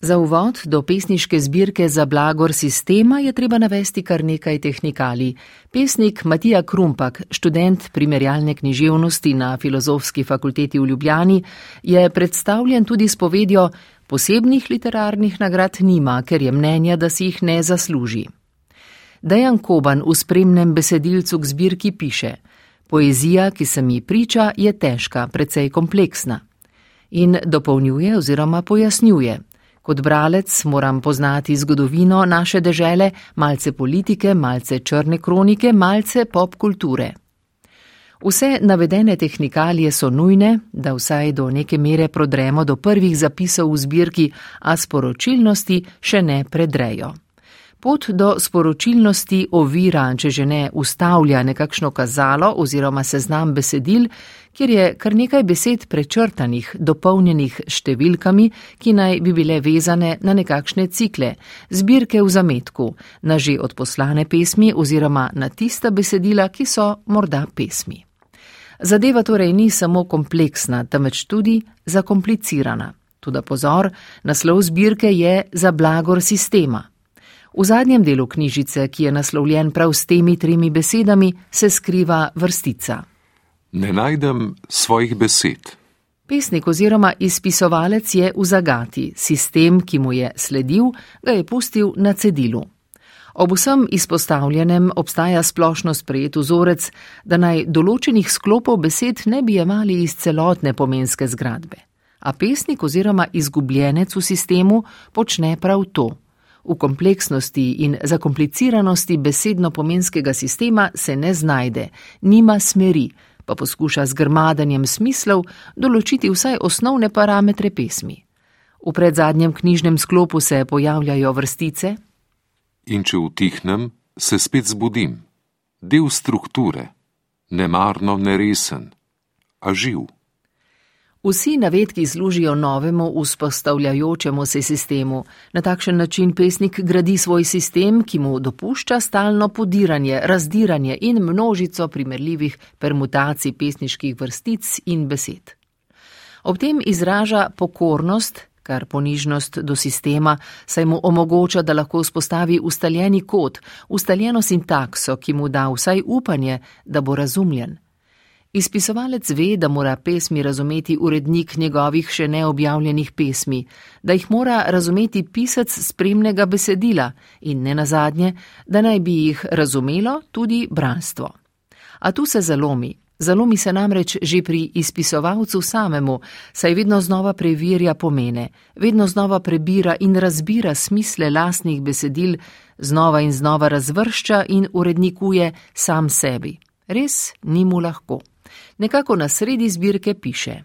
Za uvod do pesniške zbirke za blagor sistema je treba navesti kar nekaj tehnikalij. Pesnik Matija Krumpak, študent primerjalne književnosti na Filozofski fakulteti v Ljubljani, je predstavljen tudi s povedjo: posebnih literarnih nagrad nima, ker je mnenja, da si jih ne zasluži. Dejan Koban v spremnem besedilcu k zbirki piše: Poezija, ki se mi priča, je težka, precej kompleksna. In dopolnjuje oziroma pojasnjuje. Kot bralec moram poznati zgodovino naše dežele, malce politike, malce črne kronike, malce pop kulture. Vse navedene tehnikalije so nujne, da vsaj do neke mere prodremo do prvih zapisov v zbirki, a sporočilnosti še ne predrejo. Pot do sporočilnosti ovira, če že ne ustavlja nekakšno kazalo oziroma seznam besedil, kjer je kar nekaj besed prečrtanih, dopolnjenih številkami, ki naj bi bile vezane na nekakšne cikle, zbirke v zametku, na že odposlane pesmi oziroma na tista besedila, ki so morda pesmi. Zadeva torej ni samo kompleksna, temveč tudi zakomplicirana. Tudi pozor, naslov zbirke je za blagor sistema. V zadnjem delu knjižice, ki je naslovljen prav s temi tremi besedami, se skriva vrstica. Ne najdem svojih besed. Pesnik oziroma izpisovalec je v zagati, sistem, ki mu je sledil, ga je pustil na cedilu. Ob vsem izpostavljenem obstaja splošno sprejet vzorec, da naj določenih sklopov besed ne bi jemali iz celotne pomenske zgradbe. A pesnik oziroma izgubljenec v sistemu počne prav to. V kompleksnosti in zakompliciranosti besedno-pomenskega sistema se ne znajde, nima smeri, pa poskuša z grmadanjem smislov določiti vsaj osnovne parametre pesmi. V predzadnjem knjižnem sklopu se pojavljajo vrstice, in če utihnem, se spet zbudim, del strukture, nemarno neresen, a živ. Vsi navedki služijo novemu vzpostavljajočemu se sistemu. Na takšen način pesnik gradi svoj sistem, ki mu dopušča stalno podiranje, razdiranje in množico primerljivih permutacij pesniških vrstic in besed. Ob tem izraža pokornost, kar ponižnost do sistema, saj mu omogoča, da lahko vzpostavi ustaljeni kod, ustaljeno sintakso, ki mu da vsaj upanje, da bo razumljen. Izpisovalec ve, da mora pesmi razumeti urednik njegovih še neobjavljenih pesmi, da jih mora razumeti pisec spremnega besedila in ne nazadnje, da naj bi jih razumelo tudi branstvo. A tu se zalomi, Zalomi se namreč že pri izpisovalcu samemu, saj vedno znova preverja pomene, vedno znova prebira in razbira smisle lastnih besedil, znova in znova razvršča in urednikuje sam sebi. Res ni mu lahko. Nekako na sredi zbirke piše: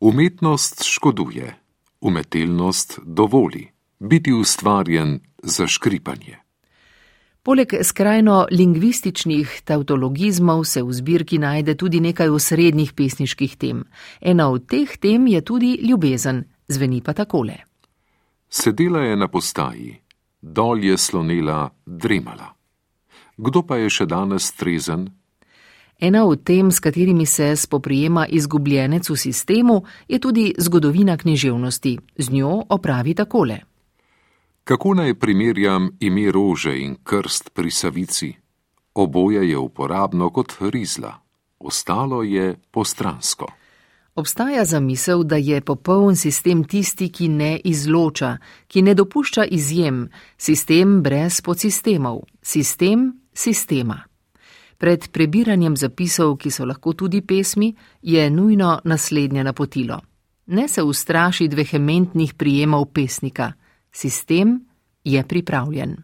Umetnost škoduje, umetelnost dovoli, biti ustvarjen za škripanje. Poleg skrajno lingvističnih tautologizmov se v zbirki najde tudi nekaj osrednjih pesniških tem. Ena od teh tem je tudi ljubezen, zveni pa takole. Sedela je na postaji, dol je slonila, dremala. Kdo pa je še danes trezen? Ena od tem, s katerimi se spoprijema izgubljenec v sistemu, je tudi zgodovina književnosti. Z njo opravi takole. Kako naj primerjam ime rože in krst pri savici? Oboje je uporabno kot rizla, ostalo je postransko. Obstaja zamisel, da je popoln sistem tisti, ki ne izloča, ki ne dopušča izjem, sistem brez podsistemov, sistem sistema. Pred prebiranjem zapisov, ki so lahko tudi pesmi, je nujno naslednje napotilo. Ne se ustrašiti vehementnih prijemov pesnika. Sistem je pripravljen.